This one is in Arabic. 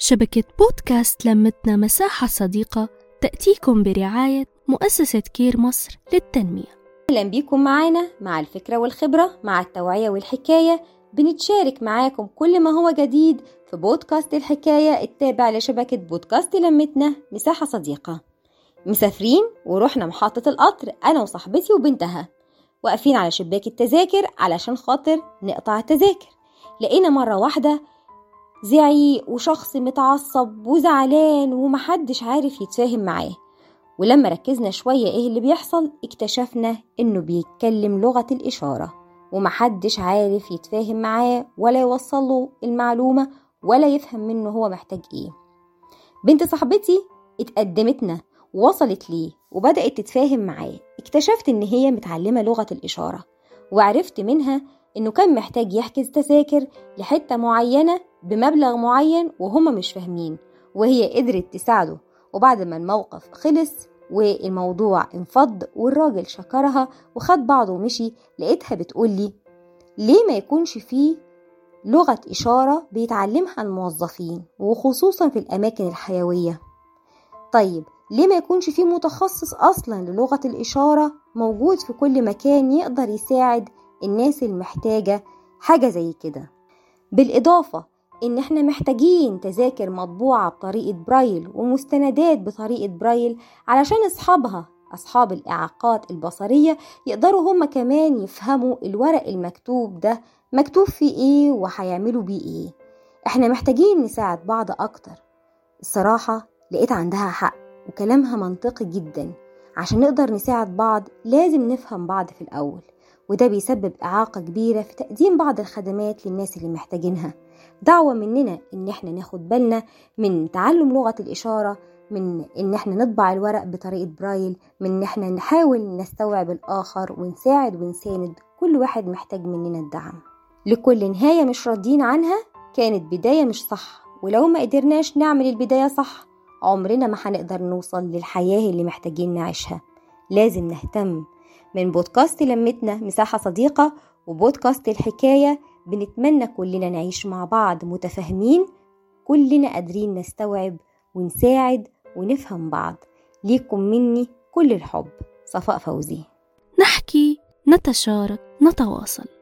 شبكة بودكاست لمتنا مساحة صديقة تأتيكم برعاية مؤسسة كير مصر للتنمية. أهلا بيكم معانا مع الفكرة والخبرة مع التوعية والحكاية. بنتشارك معاكم كل ما هو جديد في بودكاست الحكاية التابع لشبكة بودكاست لمتنا مساحة صديقة. مسافرين ورحنا محطة القطر أنا وصاحبتي وبنتها. واقفين على شباك التذاكر علشان خاطر نقطع التذاكر. لقينا مرة واحدة زعيق وشخص متعصب وزعلان ومحدش عارف يتفاهم معاه. ولما ركزنا شوية إيه اللي بيحصل اكتشفنا إنه بيتكلم لغة الإشارة ومحدش عارف يتفاهم معاه ولا يوصله المعلومة ولا يفهم منه هو محتاج إيه. بنت صاحبتي اتقدمتنا ووصلت ليه وبدأت تتفاهم معاه. اكتشفت إن هي متعلمة لغة الإشارة وعرفت منها إنه كان محتاج يحجز تذاكر لحتة معينة بمبلغ معين وهما مش فاهمين وهي قدرت تساعده. وبعد ما الموقف خلص والموضوع انفض والراجل شكرها وخد بعضه ومشي لقيتها بتقولي ليه ما يكونش فيه لغة إشارة بيتعلمها الموظفين وخصوصا في الأماكن الحيوية؟ طيب ليه ما يكونش فيه متخصص أصلا للغة الإشارة موجود في كل مكان يقدر يساعد الناس المحتاجة حاجة زي كده؟ بالإضافة إن إحنا محتاجين تذاكر مطبوعة بطريقة برايل ومستندات بطريقة برايل علشان أصحابها أصحاب الإعاقات البصرية يقدروا هما كمان يفهموا الورق المكتوب ده مكتوب فيه إيه وهيعملوا بيه إيه. إحنا محتاجين نساعد بعض أكتر. الصراحة لقيت عندها حق وكلامها منطقي جدا. عشان نقدر نساعد بعض لازم نفهم بعض في الأول وده بيسبب إعاقة كبيرة في تقديم بعض الخدمات للناس اللي محتاجينها. دعوة مننا إن إحنا ناخد بالنا من تعلم لغة الإشارة من إن إحنا نطبع الورق بطريقة برايل من إن إحنا نحاول نستوعب الآخر ونساعد ونساند كل واحد محتاج مننا الدعم. لكل نهاية مش راضيين عنها كانت بداية مش صح ولو ما قدرناش نعمل البداية صح عمرنا ما هنقدر نوصل للحياة اللي محتاجين نعيشها. لازم نهتم. من بودكاست لمتنا مساحة صديقة وبودكاست الحكاية بنتمنى كلنا نعيش مع بعض متفاهمين كلنا قادرين نستوعب ونساعد ونفهم بعض. ليكم مني كل الحب. صفاء فوزي. نحكي نتشارك نتواصل.